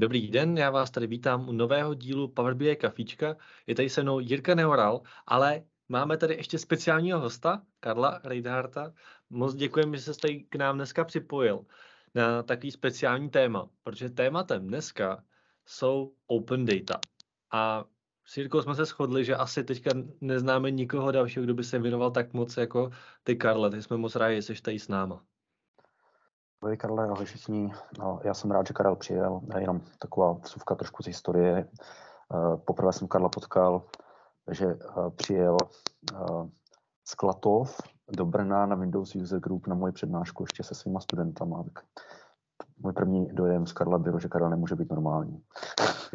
Dobrý den, já vás tady vítám u nového dílu Power BI Kafíčka. Je tady se mnou Jirka Neoral, ale máme tady ještě speciálního hosta, Karla Reidharta. Moc děkujeme, že jste tady k nám dneska připojil na takový speciální téma, protože tématem dneska jsou open data. A s Jirkou jsme se shodli, že asi teďka neznáme nikoho dalšího, kdo by se věnoval tak moc jako ty, Karle. Ty jsme moc rádi, že jsi tady s náma. Ahoj Karle, ahoj všichni. No, já jsem rád, že Karel přijel. Jenom taková vsuvka trošku z historie. Uh, poprvé jsem Karla potkal, že uh, přijel uh, z Klatov do Brna na Windows User Group na moji přednášku ještě se svýma studentama. Tak můj první dojem z Karla byl, že Karel nemůže být normální.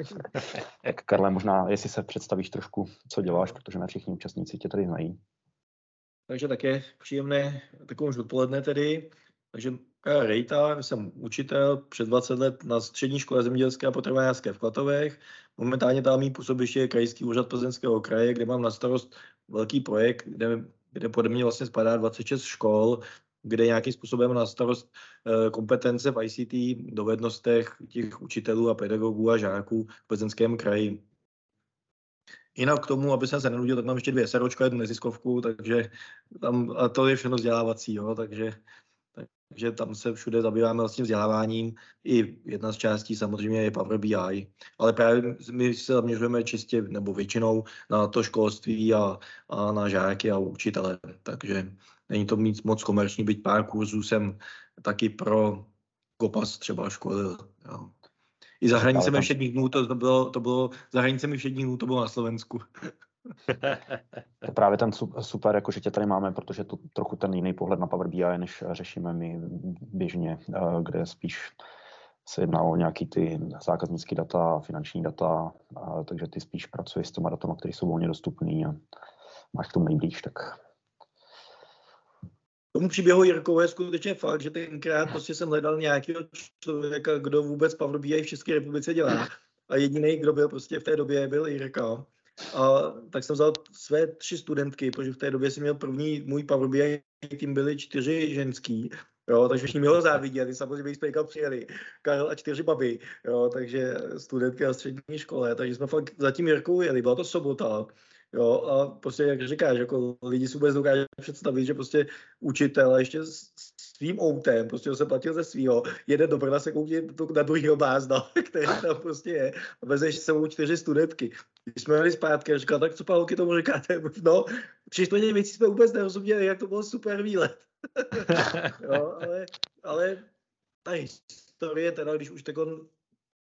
tak Karle, možná, jestli se představíš trošku, co děláš, protože ne všichni účastníci tě tady znají. Takže také příjemné takové už odpoledne tedy. Takže Rejta, jsem učitel před 20 let na střední škole zemědělské a potravinářské v Klatovech. Momentálně tam mý působiště je krajský úřad Plzeňského kraje, kde mám na starost velký projekt, kde, kde pode mě vlastně spadá 26 škol, kde nějakým způsobem na starost eh, kompetence v ICT, dovednostech těch učitelů a pedagogů a žáků v Plzeňském kraji. Jinak k tomu, aby jsem se nenudil, tak mám ještě dvě seročka, jednu neziskovku, takže tam, a to je všechno vzdělávací, jo, takže takže tam se všude zabýváme vlastně vzděláváním. I jedna z částí samozřejmě je Power BI, ale právě my se zaměřujeme čistě nebo většinou na to školství a, a na žáky a učitele. Takže není to mít moc komerční, byť pár kurzů jsem taky pro kopas třeba školil. Jo. I za hranicemi všedních dnů, to, to, bylo, to bylo, za hranicemi všedních dnů to bylo na Slovensku. to je právě ten super, jako že tě tady máme, protože to trochu ten jiný pohled na Power BI, než řešíme my běžně, eh, kde spíš se jedná o nějaký ty zákaznické data, finanční data, takže ty spíš pracuješ s těma datama, které jsou volně dostupné a máš k tomu nejblíž, tak tomu příběhu Jirkové je skutečně fakt, že tenkrát prostě jsem hledal nějakého člověka, kdo vůbec Power BI v České republice dělá. A jediný, kdo byl prostě v té době, byl Jirka. A tak jsem vzal své tři studentky, protože v té době jsem měl první, můj Power BI tým byli čtyři ženský, Jo, takže všichni ho záviděli, samozřejmě jsme někam přijeli, Karel a čtyři baby, jo, takže studentky na střední škole, takže jsme fakt zatím Jirkou jeli, byla to sobota, jo, a prostě jak říkáš, jako lidi si vůbec dokáže představit, že prostě učitel ještě svým autem, prostě se platil ze svého, jede do Brna se koupit na druhýho blázna, který tam prostě je, a vezeš se sebou čtyři studentky. Když jsme měli zpátky, říkal, tak co Pavlky tomu říkáte? No, při věcí jsme vůbec nerozuměli, jak to byl super výlet. jo, ale, ale ta historie, teda když už tak on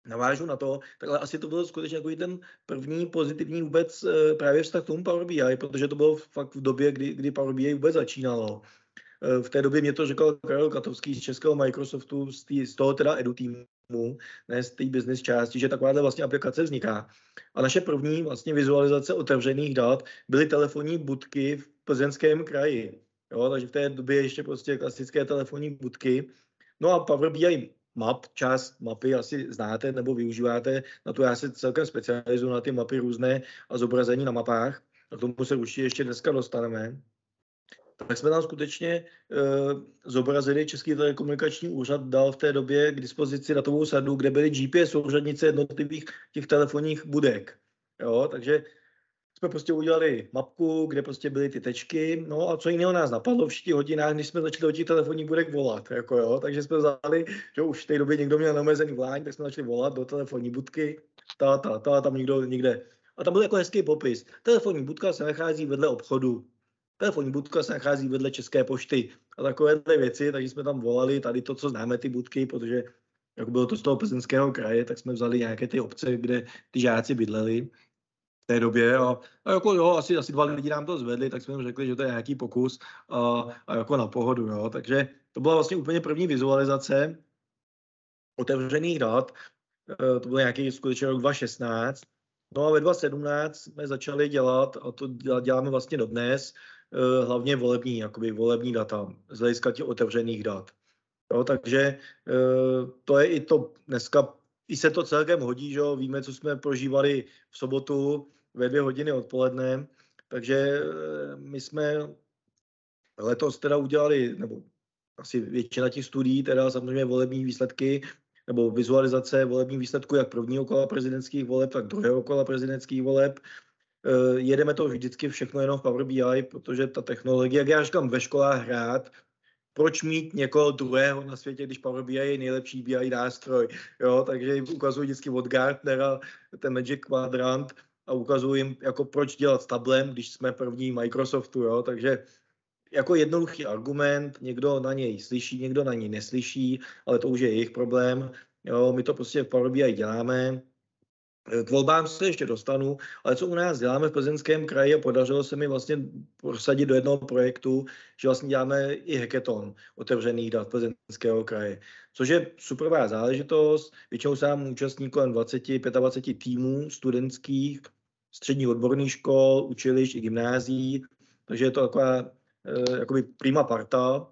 navážu na to, tak ale asi to bylo skutečně jako ten první pozitivní vůbec e, právě vztah k tomu Power BI, protože to bylo fakt v době, kdy, kdy Power BI vůbec začínalo. E, v té době mě to řekl Karel Katovský z českého Microsoftu, z, tý, z toho teda edu týmu, ne z té business části, že takováhle vlastně aplikace vzniká. A naše první vlastně vizualizace otevřených dat byly telefonní budky v plzeňském kraji. Jo, takže v té době ještě prostě klasické telefonní budky. No a Power BI map, část mapy asi znáte nebo využíváte. Na to já se celkem specializuju na ty mapy různé a zobrazení na mapách. A k tomu se určitě ještě dneska dostaneme. Tak jsme tam skutečně uh, zobrazili Český telekomunikační úřad dal v té době k dispozici datovou sadu, kde byly GPS souřadnice jednotlivých těch telefonních budek. Jo, takže jsme prostě udělali mapku, kde prostě byly ty tečky, no a co jiného nás napadlo v 6 hodinách, když jsme začali do těch telefonních budek volat, jako jo, takže jsme vzali, že už v té době někdo měl neomezený volání, tak jsme začali volat do telefonní budky, ta, ta, ta, tam někdo někde. A tam byl jako hezký popis. Telefonní budka se nachází vedle obchodu. Telefonní budka se nachází vedle České pošty a takovéhle věci, takže jsme tam volali tady to, co známe ty budky, protože jak bylo to z toho plzeňského kraje, tak jsme vzali nějaké ty obce, kde ty žáci bydleli té době a, a jako jo, asi, asi dva lidi nám to zvedli, tak jsme jim řekli, že to je nějaký pokus a, a jako na pohodu, jo. Takže to byla vlastně úplně první vizualizace otevřených dat, e, to byl nějaký skutečně rok 2016, no a ve 2017 jsme začali dělat, a to děláme vlastně dodnes, e, hlavně volební, jakoby volební data, z hlediska těch otevřených dat. Jo, takže e, to je i to dneska i se to celkem hodí, že jo? víme, co jsme prožívali v sobotu ve dvě hodiny odpoledne, takže eh, my jsme letos teda udělali, nebo asi většina těch studií, teda samozřejmě volební výsledky, nebo vizualizace volebních výsledků jak prvního kola prezidentských voleb, tak druhého kola prezidentských voleb. Eh, jedeme to vždycky všechno jenom v Power BI, protože ta technologie, jak já říkám, ve školách hrát, proč mít někoho druhého na světě, když Power BI je nejlepší BI nástroj, jo, takže ukazuji vždycky od Gartnera ten Magic Quadrant a ukazuji jim, jako proč dělat s tablem, když jsme první Microsoftu, jo, takže jako jednoduchý argument, někdo na něj slyší, někdo na něj neslyší, ale to už je jejich problém, jo, my to prostě v Power BI děláme, k volbám se ještě dostanu, ale co u nás děláme v Plzeňském kraji a podařilo se mi vlastně prosadit do jednoho projektu, že vlastně děláme i hackathon otevřených dat Plzeňského kraje, což je superová záležitost. Většinou se nám účastní kolem 20-25 týmů studentských, středních odborných škol, učilišť i gymnází, takže je to taková eh, jakoby prima parta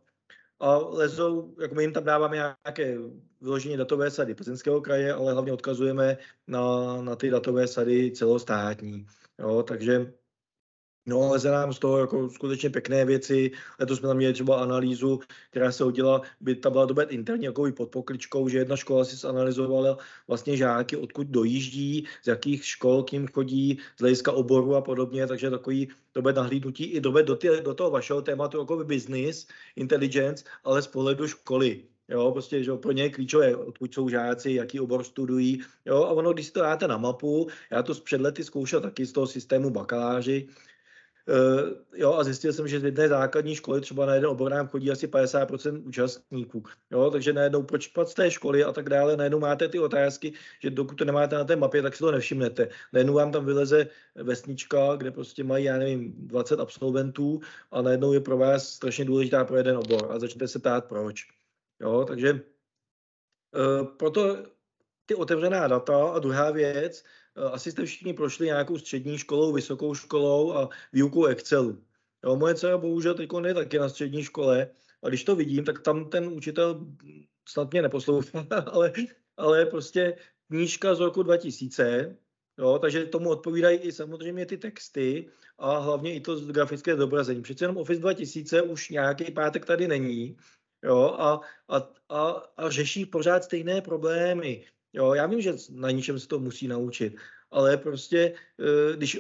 a lezou, jako my jim tam dáváme nějaké vyloženě datové sady Plzeňského kraje, ale hlavně odkazujeme na, na ty datové sady celostátní. Jo, takže No, leze nám z toho jako skutečně pěkné věci. Letos jsme tam měli třeba analýzu, která se udělala, by ta byla dobet interně jako pod pokličkou, že jedna škola si zanalizovala vlastně žáky, odkud dojíždí, z jakých škol kým chodí, z hlediska oboru a podobně, takže takový dobet nahlídnutí i dobet do, ty, do toho vašeho tématu jako by business, intelligence, ale z pohledu školy. Jo, prostě, že pro ně je klíčové, odkud jsou žáci, jaký obor studují. Jo, a ono, když si to dáte na mapu, já to před lety zkoušel taky z toho systému bakaláři, Uh, jo, a zjistil jsem, že z jedné základní školy třeba na jeden obor nám chodí asi 50% účastníků. Jo, takže najednou proč z té školy a tak dále, najednou máte ty otázky, že dokud to nemáte na té mapě, tak si to nevšimnete. Najednou vám tam vyleze vesnička, kde prostě mají, já nevím, 20 absolventů a najednou je pro vás strašně důležitá pro jeden obor a začnete se ptát proč. Jo, takže uh, proto ty otevřená data a druhá věc, uh, asi jste všichni prošli nějakou střední školou, vysokou školou a výukou Excelu. Jo, moje dcera bohužel teď je taky na střední škole a když to vidím, tak tam ten učitel snad mě neposlouchá, ale, ale prostě knížka z roku 2000, jo, takže tomu odpovídají i samozřejmě ty texty a hlavně i to grafické zobrazení. Přece jenom Office 2000 už nějaký pátek tady není, jo, a, a, a, a řeší pořád stejné problémy. Jo, já vím, že na ničem se to musí naučit, ale prostě, eh, když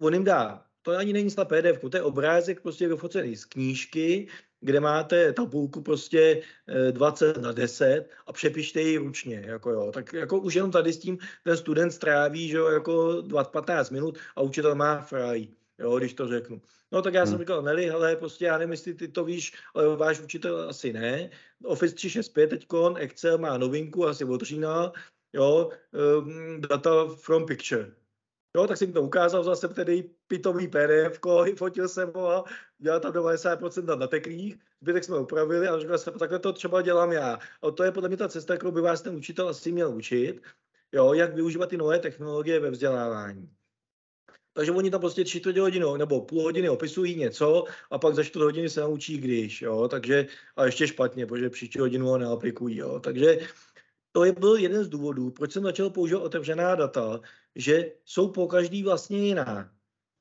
on jim dá, to ani není snad PDF, to je obrázek prostě vyfocený z knížky, kde máte tabulku prostě 20 eh, na 10 a přepište ji ručně, jako jo. Tak jako už jenom tady s tím ten student stráví, že jo, jako 15 minut a učitel má fraj jo, když to řeknu. No tak já jsem hmm. říkal, Neli, ale prostě já nevím, jestli ty to víš, ale váš učitel asi ne. Office 365 teď, Excel má novinku asi od října, jo, um, data from picture. Jo, tak jsem to ukázal zase tedy pitový PDF, fotil jsem ho a dělal tam 90% na teklích, zbytek jsme upravili a říkal jsem, takhle to třeba dělám já. A to je podle mě ta cesta, kterou by vás ten učitel asi měl učit, jo, jak využívat ty nové technologie ve vzdělávání. Takže oni tam prostě tři čtvrtě hodinu nebo půl hodiny opisují něco a pak za čtvrt hodiny se naučí když, jo, takže a ještě špatně, protože příští hodinu ho neaplikují, jo, takže to je byl jeden z důvodů, proč jsem začal používat otevřená data, že jsou po každý vlastně jiná.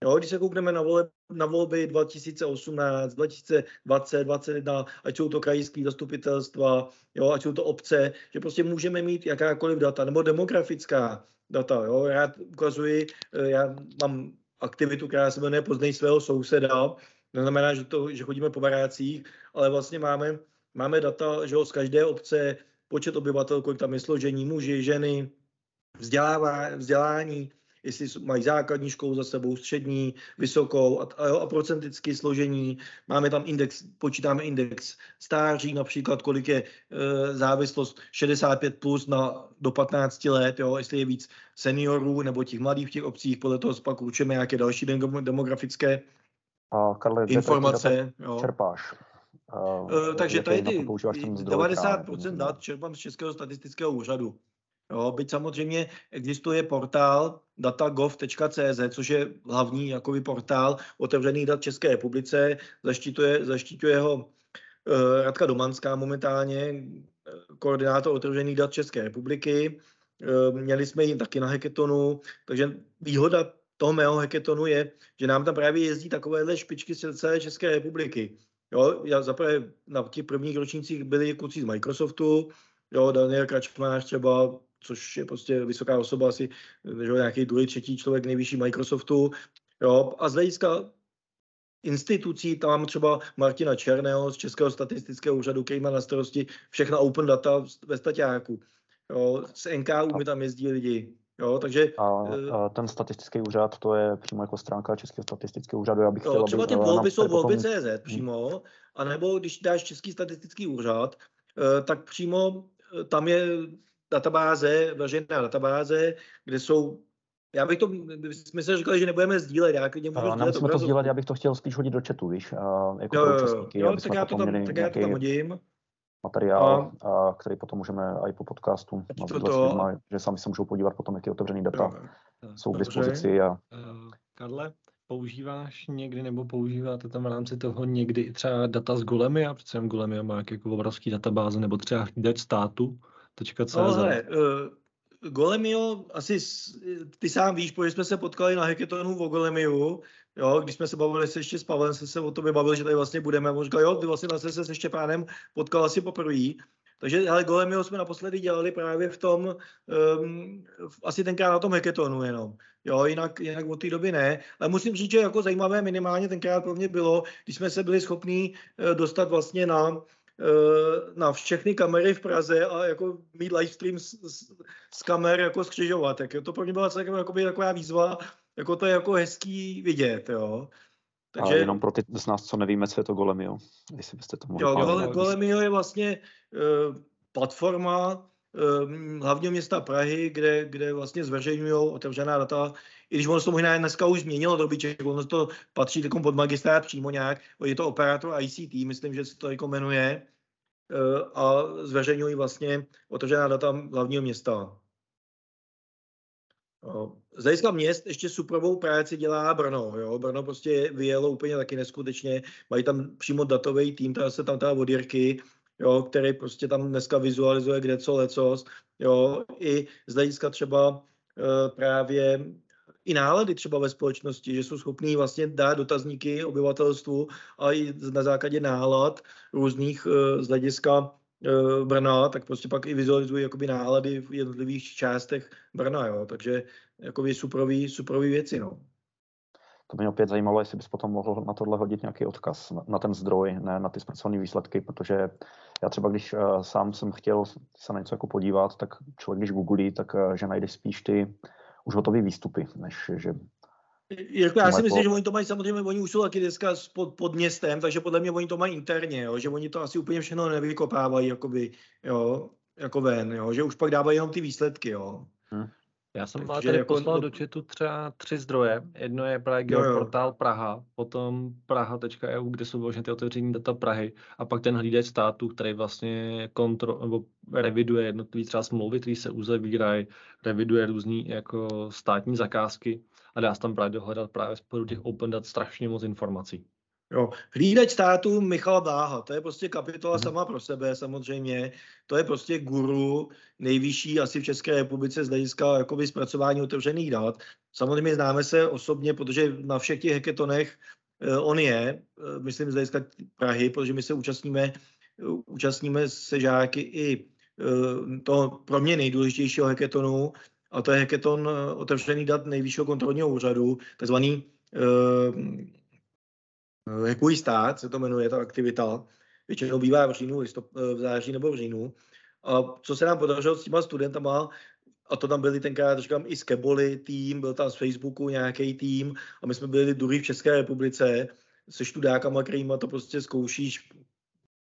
Jo, když se koukneme na, vole, na volby 2018, 2020, 2021, ať jsou to krajské zastupitelstva, jo, ať jsou to obce, že prostě můžeme mít jakákoliv data, nebo demografická data. Jo. Já ukazuji, eh, já mám aktivitu, která se jmenuje Poznej svého souseda, neznamená, že, to, že chodíme po barácích, ale vlastně máme, máme data že z každé obce, počet obyvatel, kolik tam je složení, muži, ženy, vzdělává, vzdělání, jestli mají základní školu za sebou, střední, vysokou a, a, jo, a procentické složení. Máme tam index, počítáme index stáří, například kolik je e, závislost 65 plus na, do 15 let, jo, jestli je víc seniorů nebo těch mladých v těch obcích, podle toho pak určíme nějaké další demografické a Karle, informace. Jo. Čerpáš? Uh, takže tady ty 90% dat čerpám z Českého statistického úřadu. Jo, byť samozřejmě existuje portál datagov.cz, což je hlavní jakoby portál otevřených dat České republice, zaštituje, zaštituje ho uh, Radka Domanská momentálně, eh, koordinátor otevřených dat České republiky. Uh, měli jsme ji taky na heketonu, takže výhoda toho mého heketonu je, že nám tam právě jezdí takovéhle špičky z celé České republiky. Jo, já zaprvé na těch prvních ročnících byli kluci z Microsoftu, jo, Daniel Kračmář třeba, což je prostě vysoká osoba, asi že nějaký druhý, třetí člověk nejvyšší Microsoftu, jo, a z hlediska institucí, tam třeba Martina Černého z Českého statistického úřadu, který má na starosti všechna open data ve staťáku. Jo, z NKU mi tam jezdí lidi. Jo, takže, a, a ten statistický úřad, to je přímo jako stránka Českého statistického úřadu. Já bych jo, chtěl, třeba ty volby jsou volby potom... CZ přímo, anebo když dáš Český statistický úřad, eh, tak přímo eh, tam je databáze, veřejná databáze, kde jsou já bych to, my jsme říkali, že nebudeme sdílet, já klidně můžu sdílet. to sdílet, já bych to chtěl spíš hodit do chatu, víš, jako jo, jo, jo, tak já to tam, tak já to tam hodím materiál, a, a který potom můžeme i po podcastu to, to. Že sami se můžou podívat potom, jaké otevřené data jo, jsou k dispozici. A... Uh, Karle, používáš někdy nebo používáte tam v rámci toho někdy třeba data z Golemia, protože Golemia má jako obrovský databáze, nebo třeba hlídač státu, .cz. No, uh, Golemio, asi ty sám víš, protože jsme se potkali na hackathonu o Golemiu, Jo, když jsme se bavili se ještě s Pavlem, se, se o tobě bavil, že tady vlastně budeme. On říkal, jo, ty vlastně se se Štěpánem potkal asi poprvé. Takže ale Golemio jsme naposledy dělali právě v tom, um, asi tenkrát na tom hackathonu jenom. Jo, jinak, jinak od té doby ne. Ale musím říct, že jako zajímavé minimálně tenkrát pro mě bylo, když jsme se byli schopni uh, dostat vlastně na, uh, na všechny kamery v Praze a jako mít livestream z, z, z kamer jako skřižovat. Tak to pro mě byla celkem taková výzva, jako to je jako hezký vidět, jo. Takže... A jenom pro ty z nás, co nevíme, co je to Golemio, jestli byste to mohli... Jo, Gole, Golemio je vlastně uh, platforma uh, hlavního města Prahy, kde, kde vlastně zveřejňují otevřená data, i když ono se to možná dneska už změnilo dobyček, ono to patří takovou pod magistrát přímo nějak, je to operátor ICT, myslím, že se to jako jmenuje, a zveřejňují vlastně otevřená data hlavního města. Z hlediska měst ještě superovou práci dělá Brno. Jo? Brno prostě vyjelo úplně taky neskutečně. Mají tam přímo datový tým, tam se tam teda od Jirky, jo, který prostě tam dneska vizualizuje kde co lecos. Jo? I z hlediska třeba e, právě i nálady třeba ve společnosti, že jsou schopní vlastně dát dotazníky obyvatelstvu a i na základě nálad různých e, z hlediska Eh, Brna, tak prostě pak i vizualizují jakoby nálady v jednotlivých částech Brna, jo. takže jakoby superový, superový věci, no. To mě opět zajímalo, jestli bys potom mohl na tohle hodit nějaký odkaz, na, ten zdroj, ne na ty zpracované výsledky, protože já třeba, když uh, sám jsem chtěl se na něco jako podívat, tak člověk, když googlí, tak uh, že najde spíš ty už hotové výstupy, než že jako já si myslím, že oni to mají samozřejmě, oni už jsou taky dneska pod, pod městem, takže podle mě oni to mají interně, jo, že oni to asi úplně všechno nevykopávají jakoby, jo, jako ven, jo, že už pak dávají jenom ty výsledky, jo. Hmm. Já jsem vám tady jako, poslal do chatu třeba tři zdroje. Jedno je právě geoportál Praha, potom praha.eu, kde jsou vlastně ty otevření data Prahy a pak ten hlídač státu, který vlastně kontro, nebo reviduje jednotlivé třeba smlouvy, které se uzavírají, reviduje různé jako státní zakázky a dá se tam právě dohledat právě z těch open dat strašně moc informací. Jo. Hlídač státu Michal Bláha, to je prostě kapitola hmm. sama pro sebe samozřejmě. To je prostě guru nejvyšší asi v České republice z hlediska jakoby zpracování otevřených dat. Samozřejmě známe se osobně, protože na všech těch heketonech eh, on je, eh, myslím z hlediska Prahy, protože my se účastníme, účastníme se žáky i eh, toho pro mě nejdůležitějšího heketonu, a to je heketon otevřený dat nejvyššího kontrolního úřadu, takzvaný Hekují stát, se to jmenuje ta aktivita. Většinou bývá v říjnu, listop, v září nebo v říjnu. A co se nám podařilo s těma studentama, a to tam byli tenkrát, říkám, i z Keboli tým, byl tam z Facebooku nějaký tým a my jsme byli druhý v České republice se študákama, kterýma to prostě zkoušíš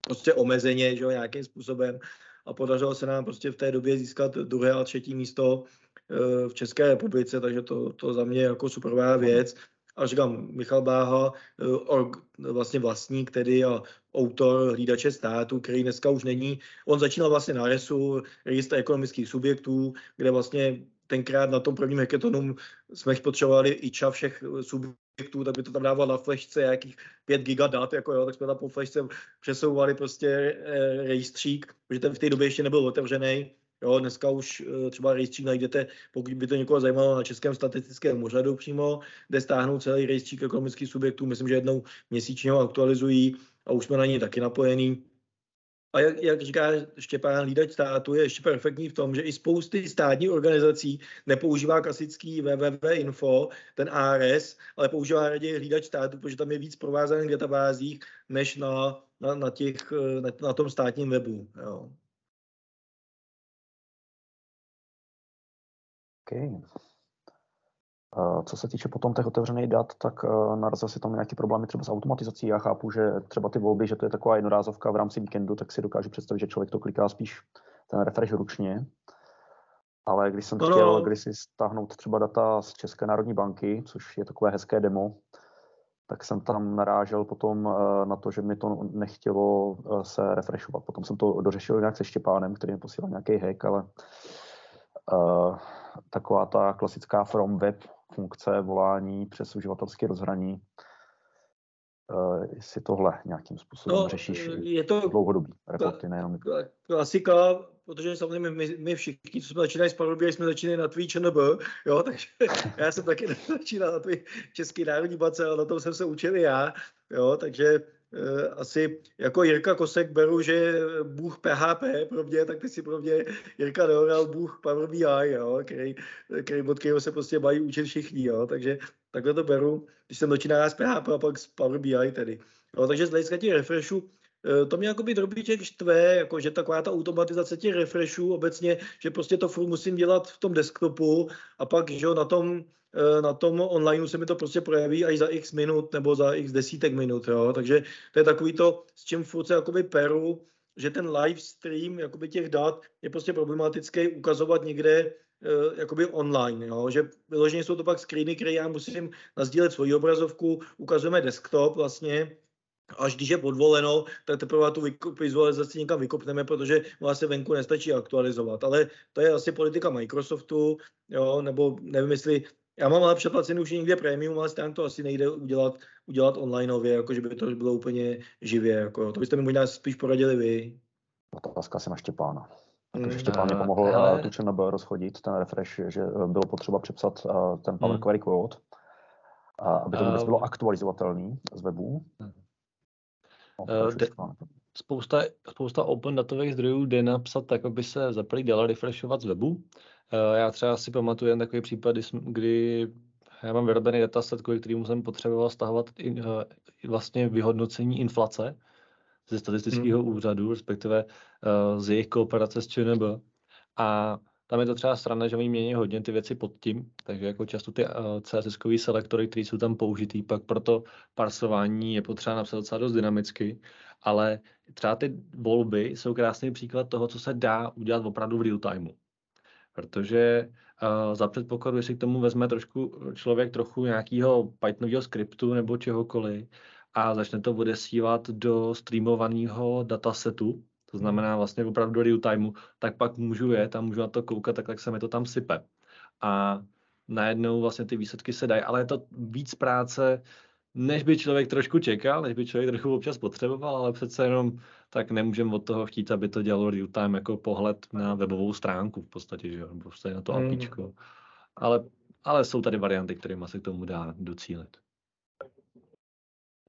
prostě omezeně, že jo, nějakým způsobem. A podařilo se nám prostě v té době získat druhé a třetí místo eh, v České republice, takže to, to za mě jako superová věc a říkám, Michal Báha, eh, org, vlastně vlastník tedy a autor hlídače státu, který dneska už není. On začínal vlastně na RESu, registr ekonomických subjektů, kde vlastně tenkrát na tom prvním hackathonu jsme potřebovali i ča všech subjektů, tak by to tam dával na flashce nějakých 5 giga dat, jako jo, tak jsme tam po flashce přesouvali prostě e, rejstřík, protože ten v té době ještě nebyl otevřený Jo, dneska už eh, třeba rejstřík najdete, pokud by to někoho zajímalo, na Českém statistickém úřadu přímo, kde stáhnou celý rejstřík ekonomických subjektů. Myslím, že jednou měsíčně ho aktualizují a už jsme na něj taky napojení. A jak, jak říká Štěpán Lídač státu, je ještě perfektní v tom, že i spousty státních organizací nepoužívá klasický www.info, ten ARS, ale používá raději hlídač státu, protože tam je víc provázaných databázích, než na, na, na, těch, na, na tom státním webu. Jo. Okay. Co se týče potom těch otevřených dat, tak narazil si tam nějaké problémy třeba s automatizací. Já chápu, že třeba ty volby, že to je taková jednorázovka v rámci víkendu, tak si dokážu představit, že člověk to kliká spíš ten refresh ručně. Ale když jsem chtěl když si stáhnout třeba data z České národní banky, což je takové hezké demo, tak jsem tam narážel potom na to, že mi to nechtělo se refreshovat. Potom jsem to dořešil nějak se Štěpánem, který mi posílal nějaký hack, ale taková ta klasická from web funkce volání přes uživatelské rozhraní, uh, jestli tohle nějakým způsobem no, řešíš je to dlouhodobý reporty, nejenom... Klasika, protože samozřejmě my, my všichni, co jsme začínali s Power jsme začínali na tvý ČNB, jo, takže já jsem taky začínal na tvý Český národní bance, ale na tom jsem se učil já, jo, takže Eh, asi jako Jirka Kosek beru, že bůh PHP pro mě, tak ty si pro mě Jirka Neoral, bůh Power BI, jo, který, který, od kterého se prostě mají učit všichni, jo, takže takhle to beru, když jsem začínal s PHP a pak s Power BI tedy. Jo, takže z hlediska těch refreshů Eh, to mě jakoby drobíček štve, jako že taková ta automatizace těch refreshů obecně, že prostě to furt musím dělat v tom desktopu a pak, že na tom, eh, na tom online se mi to prostě projeví až za x minut nebo za x desítek minut, jo? takže to je takový to, s čím furt se jakoby peru, že ten live stream jakoby těch dat je prostě problematický ukazovat někde uh, jakoby online, jo? že vyloženě jsou to pak screeny, které já musím nazdílet svoji obrazovku, ukazujeme desktop vlastně, až když je podvoleno, tak teprve tu vizualizaci někam vykopneme, protože vlastně venku nestačí aktualizovat. Ale to je asi politika Microsoftu, jo, nebo nevím, jestli já mám ale předplacený už někde premium, ale stejně to asi nejde udělat, udělat onlineově, jako že by to bylo úplně živě. Jako. To byste mi možná spíš poradili vy. Otázka asi na Štěpána. Protože hmm. Štěpán mi pomohl ale... tu ČNB rozchodit, ten refresh, že bylo potřeba přepsat ten Power Query Code, aby to vůbec bylo aktualizovatelný z webu. Hmm. Uh, de, spousta, spousta open datových zdrojů jde napsat tak, aby se za prvý dala refreshovat z webu. Uh, já třeba si pamatuju jen takový případ, kdy, kdy já mám vyrobený dataset, kvůli kterému jsem potřeboval stahovat in, uh, vlastně vyhodnocení inflace ze statistického hmm. úřadu, respektive uh, z jejich kooperace s ČNB. A tam je to třeba strana, že oni mění hodně ty věci pod tím, takže jako často ty eh, CSS selektory, které jsou tam použitý, pak pro to parsování je potřeba napsat docela dost dynamicky, ale třeba ty volby jsou krásný příklad toho, co se dá udělat opravdu v real timeu. Protože uh, za předpokladu, jestli k tomu vezme trošku člověk trochu nějakého Pythonového skriptu nebo čehokoliv a začne to odesílat do streamovaného datasetu, to znamená vlastně opravdu do real timeu, tak pak můžu jet a můžu na to koukat, tak, tak se mi to tam sype. A najednou vlastně ty výsledky se dají, ale je to víc práce, než by člověk trošku čekal, než by člověk trochu občas potřeboval, ale přece jenom tak nemůžeme od toho chtít, aby to dělalo real time jako pohled na webovou stránku v podstatě, že jo, nebo prostě na to mm. apíčko. Ale, ale jsou tady varianty, kterými se k tomu dá docílit.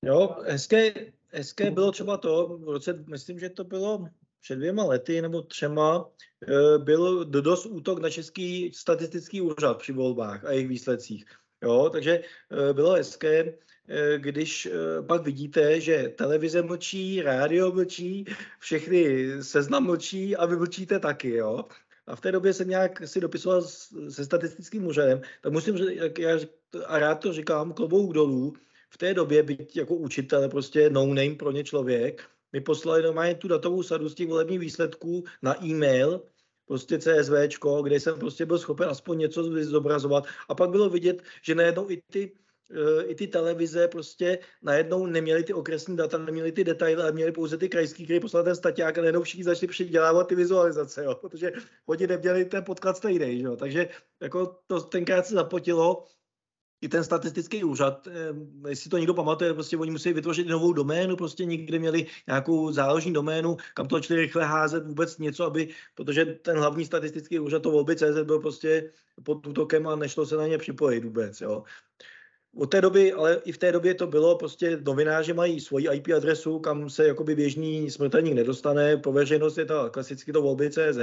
Jo, hezké, hezké bylo třeba to, v roce, myslím, že to bylo před dvěma lety nebo třema, eh, byl dost útok na Český statistický úřad při volbách a jejich výsledcích. Jo, takže eh, bylo hezké, eh, když pak vidíte, že televize mlčí, rádio mlčí, všechny seznam mlčí a vy mlčíte taky, jo. A v té době jsem nějak si dopisoval se statistickým úřadem, tak musím, jak já a rád to říkám, klobouk dolů, v té době, byť jako učitel, prostě no name pro ně člověk, mi poslali normálně tu datovou sadu z těch volebních výsledků na e-mail, prostě CSV, kde jsem prostě byl schopen aspoň něco zobrazovat. A pak bylo vidět, že najednou i ty eh, i ty televize prostě najednou neměly ty okresní data, neměly ty detaily, ale měly pouze ty krajský, který poslal ten staťák a najednou všichni začali přidělávat ty vizualizace, jo, protože oni neměli ten podklad stejný, jo. takže jako to tenkrát se zapotilo i ten statistický úřad, eh, jestli to někdo pamatuje, prostě oni musí vytvořit novou doménu, prostě někde měli nějakou záložní doménu, kam to začali rychle házet vůbec něco, aby, protože ten hlavní statistický úřad, to volby CZ byl prostě pod útokem a nešlo se na ně připojit vůbec, jo. od té doby, ale i v té době to bylo, prostě novináři mají svoji IP adresu, kam se jakoby běžný smrtelník nedostane, po veřejnost je to klasicky to volby CZ,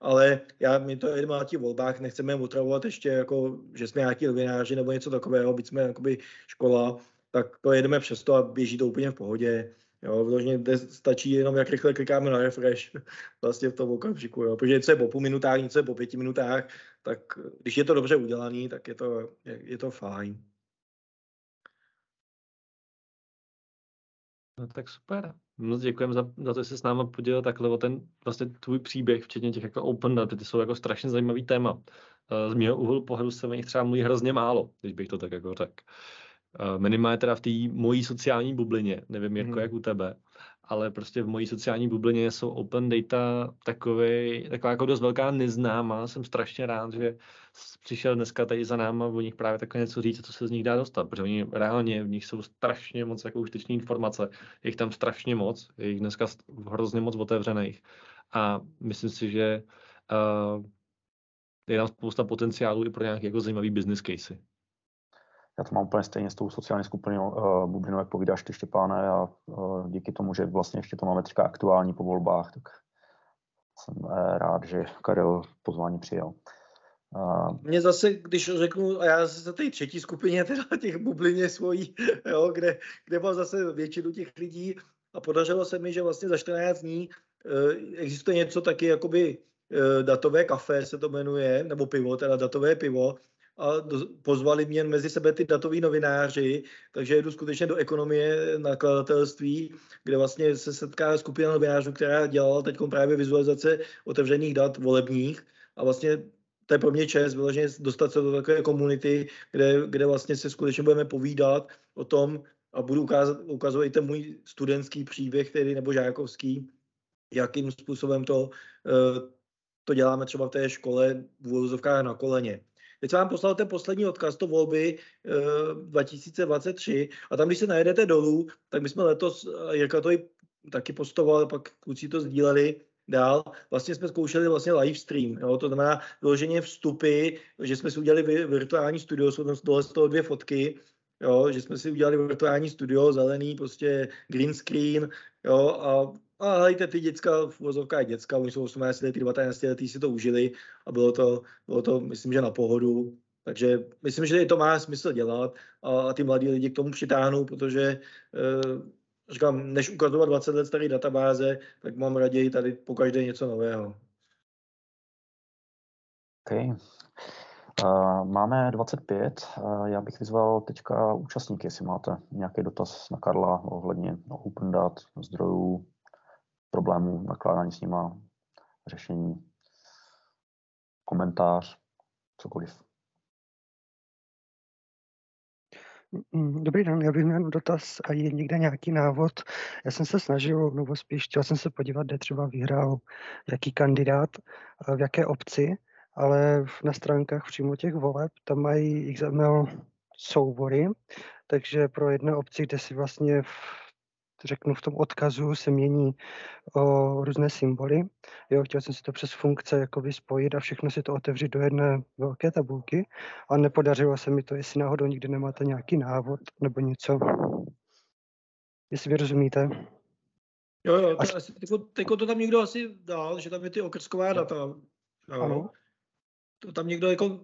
ale já, my to jedeme na těch volbách, nechceme otravovat ještě, jako, že jsme nějaký novináři nebo něco takového, byť jsme jakoby škola, tak to jedeme přesto a běží to úplně v pohodě. Jo, vložně stačí jenom, jak rychle klikáme na refresh vlastně v tom okamžiku, jo. protože něco je po půl minutách, něco je po pěti minutách, tak když je to dobře udělané, tak je to, je, je to fajn. No tak super. Moc děkujeme za, za to, že jsi s náma podělil takhle o ten vlastně tvůj příběh, včetně těch jako open data, ty jsou jako strašně zajímavý téma. Eh, z mého úhlu pohledu se o nich třeba mluví hrozně málo, když bych to tak jako řekl. Eh, minimálně teda v té mojí sociální bublině, nevím jako hmm. jak u tebe, ale prostě v mojí sociální bublině jsou open data takový, taková jako dost velká neznámá. Jsem strašně rád, že přišel dneska tady za náma o nich právě takové něco říct, co se z nich dá dostat, protože oni reálně v nich jsou strašně moc jako užitečné informace, je jich tam strašně moc, je jich dneska hrozně moc otevřených a myslím si, že uh, je tam spousta potenciálu i pro nějaké jako zajímavý business casey já to mám úplně stejně s tou sociální skupinou uh, bublinou, jak povídáš ty Štěpáne a uh, díky tomu, že vlastně ještě to máme teďka aktuální po volbách, tak jsem uh, rád, že Karel pozvání přijel. Uh, Mě zase, když řeknu, a já se té třetí skupině teda těch bublině svojí, jo, kde, kde mám zase většinu těch lidí a podařilo se mi, že vlastně za 14 dní uh, existuje něco taky jakoby datové kafe se to jmenuje, nebo pivo, teda datové pivo, a pozvali mě mezi sebe ty datoví novináři, takže jdu skutečně do ekonomie nakladatelství, kde vlastně se setká skupina novinářů, která dělala teď právě vizualizace otevřených dat volebních a vlastně to je pro mě čest vyloženě dostat se do takové komunity, kde, kde vlastně se skutečně budeme povídat o tom a budu ukázat, ukazovat i ten můj studentský příběh, tedy nebo žákovský, jakým způsobem to, eh, to děláme třeba v té škole v na koleně. Teď vám poslal ten poslední odkaz, to volby e, 2023 a tam, když se najedete dolů, tak my jsme letos, Jirka to i taky postoval, pak kluci to sdíleli, dál. Vlastně jsme zkoušeli vlastně live stream, jo? to znamená vyloženě vstupy, že jsme si udělali virtuální studio, jsou tam dole z toho dvě fotky, jo? že jsme si udělali virtuální studio, zelený, prostě green screen, jo? a a hejte, ty děcka, v vozovkách děcka, oni jsou 18 letý, 19 letý, si to užili a bylo to, bylo to, myslím, že na pohodu. Takže myslím, že to má smysl dělat a, a ty mladí lidi k tomu přitáhnou, protože e, říkám, než ukazovat 20 let staré databáze, tak mám raději tady po každé něco nového. Okay. Uh, máme 25. Uh, já bych vyzval teďka účastníky, jestli máte nějaký dotaz na Karla ohledně open dat, zdrojů, problémů, nakládání s nima, řešení, komentář, cokoliv. Mm, dobrý den, já bych měl dotaz a je někde nějaký návod. Já jsem se snažil, nebo spíš chtěl jsem se podívat, kde třeba vyhrál jaký kandidát, v jaké obci, ale na stránkách přímo těch voleb, tam mají XML soubory, takže pro jedné obci, kde si vlastně v řeknu, v tom odkazu se mění o, různé symboly. Jo, chtěl jsem si to přes funkce jakoby spojit a všechno si to otevřít do jedné velké tabulky a nepodařilo se mi to, jestli náhodou nikdy nemáte nějaký návod nebo něco. Jestli vy rozumíte. Jo, jo, to, asi, tyko to tam někdo asi dal, že tam je ty okrsková data. Ano. To tam někdo jako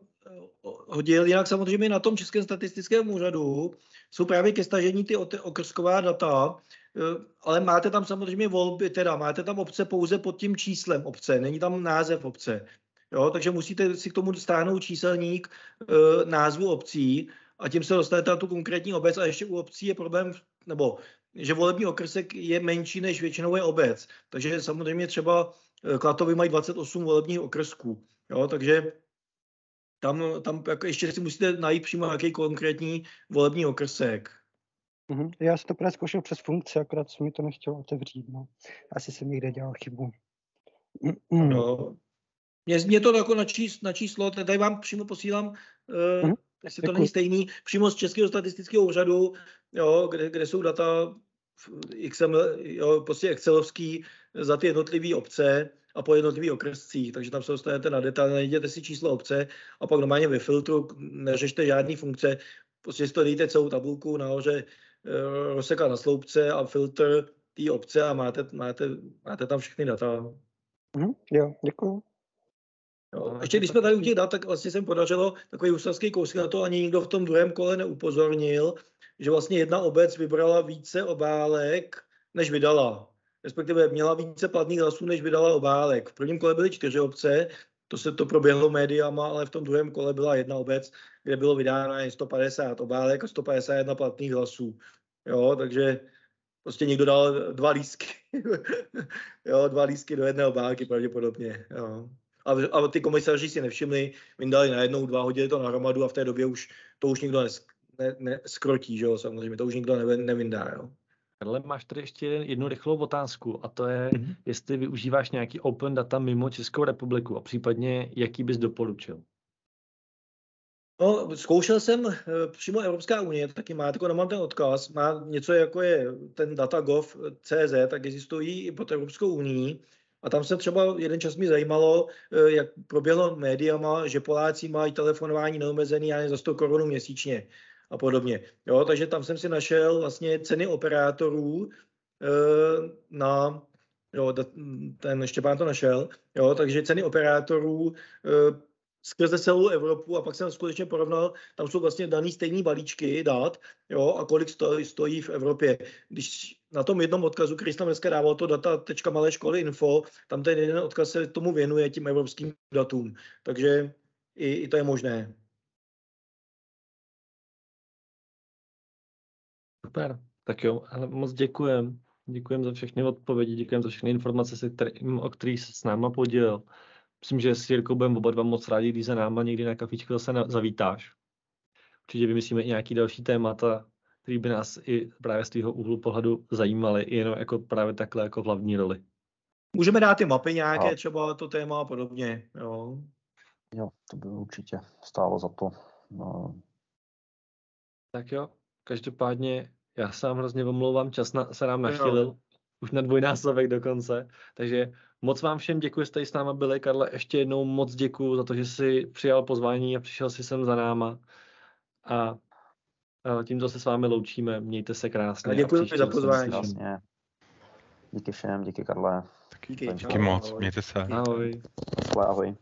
hodil. Jinak samozřejmě na tom Českém statistickém úřadu jsou právě ke stažení ty okrsková data, eh, ale máte tam samozřejmě volby, teda máte tam obce pouze pod tím číslem obce, není tam název obce. Jo, takže musíte si k tomu stáhnout číselník e, názvu obcí a tím se dostanete na tu konkrétní obec a ještě u obcí je problém, nebo že volební okrsek je menší než většinou je obec. Takže samozřejmě třeba eh, Klatovy mají 28 volebních okrsků. Jo, takže tam, tam jako ještě si musíte najít přímo nějaký konkrétní volební okrsek. Mm-hmm. Já jsem to právě zkoušel přes funkci, akorát jsem mi to nechtěl otevřít. No. Asi jsem někde dělal chybu. Mm-hmm. No. Mě, mě to jako na, čís, na číslo, tady vám přímo posílám, uh, mm-hmm. jestli to není stejný, přímo z Českého statistického úřadu, jo, kde, kde jsou data XML, jo, prostě Excelovský za ty jednotlivé obce a po jednotlivých okrescích, takže tam se dostanete na detail, najděte si číslo obce a pak normálně ve filtru neřešte žádné funkce, prostě si to dejte celou tabulku nahoře, uh, rozsekat na sloupce a filtr té obce a máte, máte, máte tam všechny data. Mm, jo, děkuji. Jo. Ještě když jsme tady u těch dat, tak vlastně jsem podařilo takový ústavský kousek na to, ani nikdo v tom druhém kole neupozornil, že vlastně jedna obec vybrala více obálek, než vydala. Respektive měla více platných hlasů, než vydala obálek. V prvním kole byly čtyři obce, to se to proběhlo médiama, ale v tom druhém kole byla jedna obec, kde bylo vydáno 150 obálek a 151 platných hlasů. Jo, takže prostě někdo dal dva lísky. jo, dva lísky do jedné obálky pravděpodobně. Jo. A, a ty komisaři si nevšimli, vyndali najednou dva, hodili to na hromadu a v té době už to už nikdo nes, ne, neskrotí, že jo, samozřejmě, to už nikdo ne, nevyndá, jo. Karle, máš tady ještě jednu rychlou otázku a to je, mm-hmm. jestli využíváš nějaký open data mimo Českou republiku a případně jaký bys doporučil? No, zkoušel jsem eh, přímo Evropská unie, taky má, jako nemám ten odkaz, má něco jako je ten datagov.cz, tak existují i pod Evropskou unii. A tam se třeba jeden čas mi zajímalo, eh, jak proběhlo médiama, že Poláci mají telefonování neomezený ani za 100 korun měsíčně a podobně. Jo, takže tam jsem si našel vlastně ceny operátorů eh, na Jo, ten Štěpán to našel. Jo, takže ceny operátorů skrze celou Evropu a pak jsem skutečně porovnal, tam jsou vlastně daný stejný balíčky dát, jo, a kolik stojí, stojí v Evropě. Když na tom jednom odkazu, který jsem dneska dával, to data.malé školy info, tam ten jeden odkaz se tomu věnuje, tím evropským datům. Takže i, i to je možné. Super, tak jo, ale moc děkujem. Děkujem za všechny odpovědi, děkujem za všechny informace, o kterých se s náma podělil myslím, že s Jirkou budeme oba dva moc rádi, když za náma někdy na kafičku zase na, zavítáš. Určitě vymyslíme i nějaký další témata, který by nás i právě z tvého úhlu pohledu zajímaly, i jenom jako právě takhle jako v hlavní roli. Můžeme dát ty mapy nějaké, a... třeba to téma a podobně, jo. Jo, to by určitě stálo za to. No. Tak jo, každopádně já se vám hrozně omlouvám, čas na, se nám nachylil, už na dvojnásobek dokonce, takže Moc vám všem děkuji, že jste s náma byli. Karle, ještě jednou moc děkuji za to, že jsi přijal pozvání a přišel si sem za náma. A tímto se s vámi loučíme. Mějte se krásně. A děkuji za pozvání. Díky všem, díky Karle. Díky, díky moc, mějte se. Ahoj. Ahoj.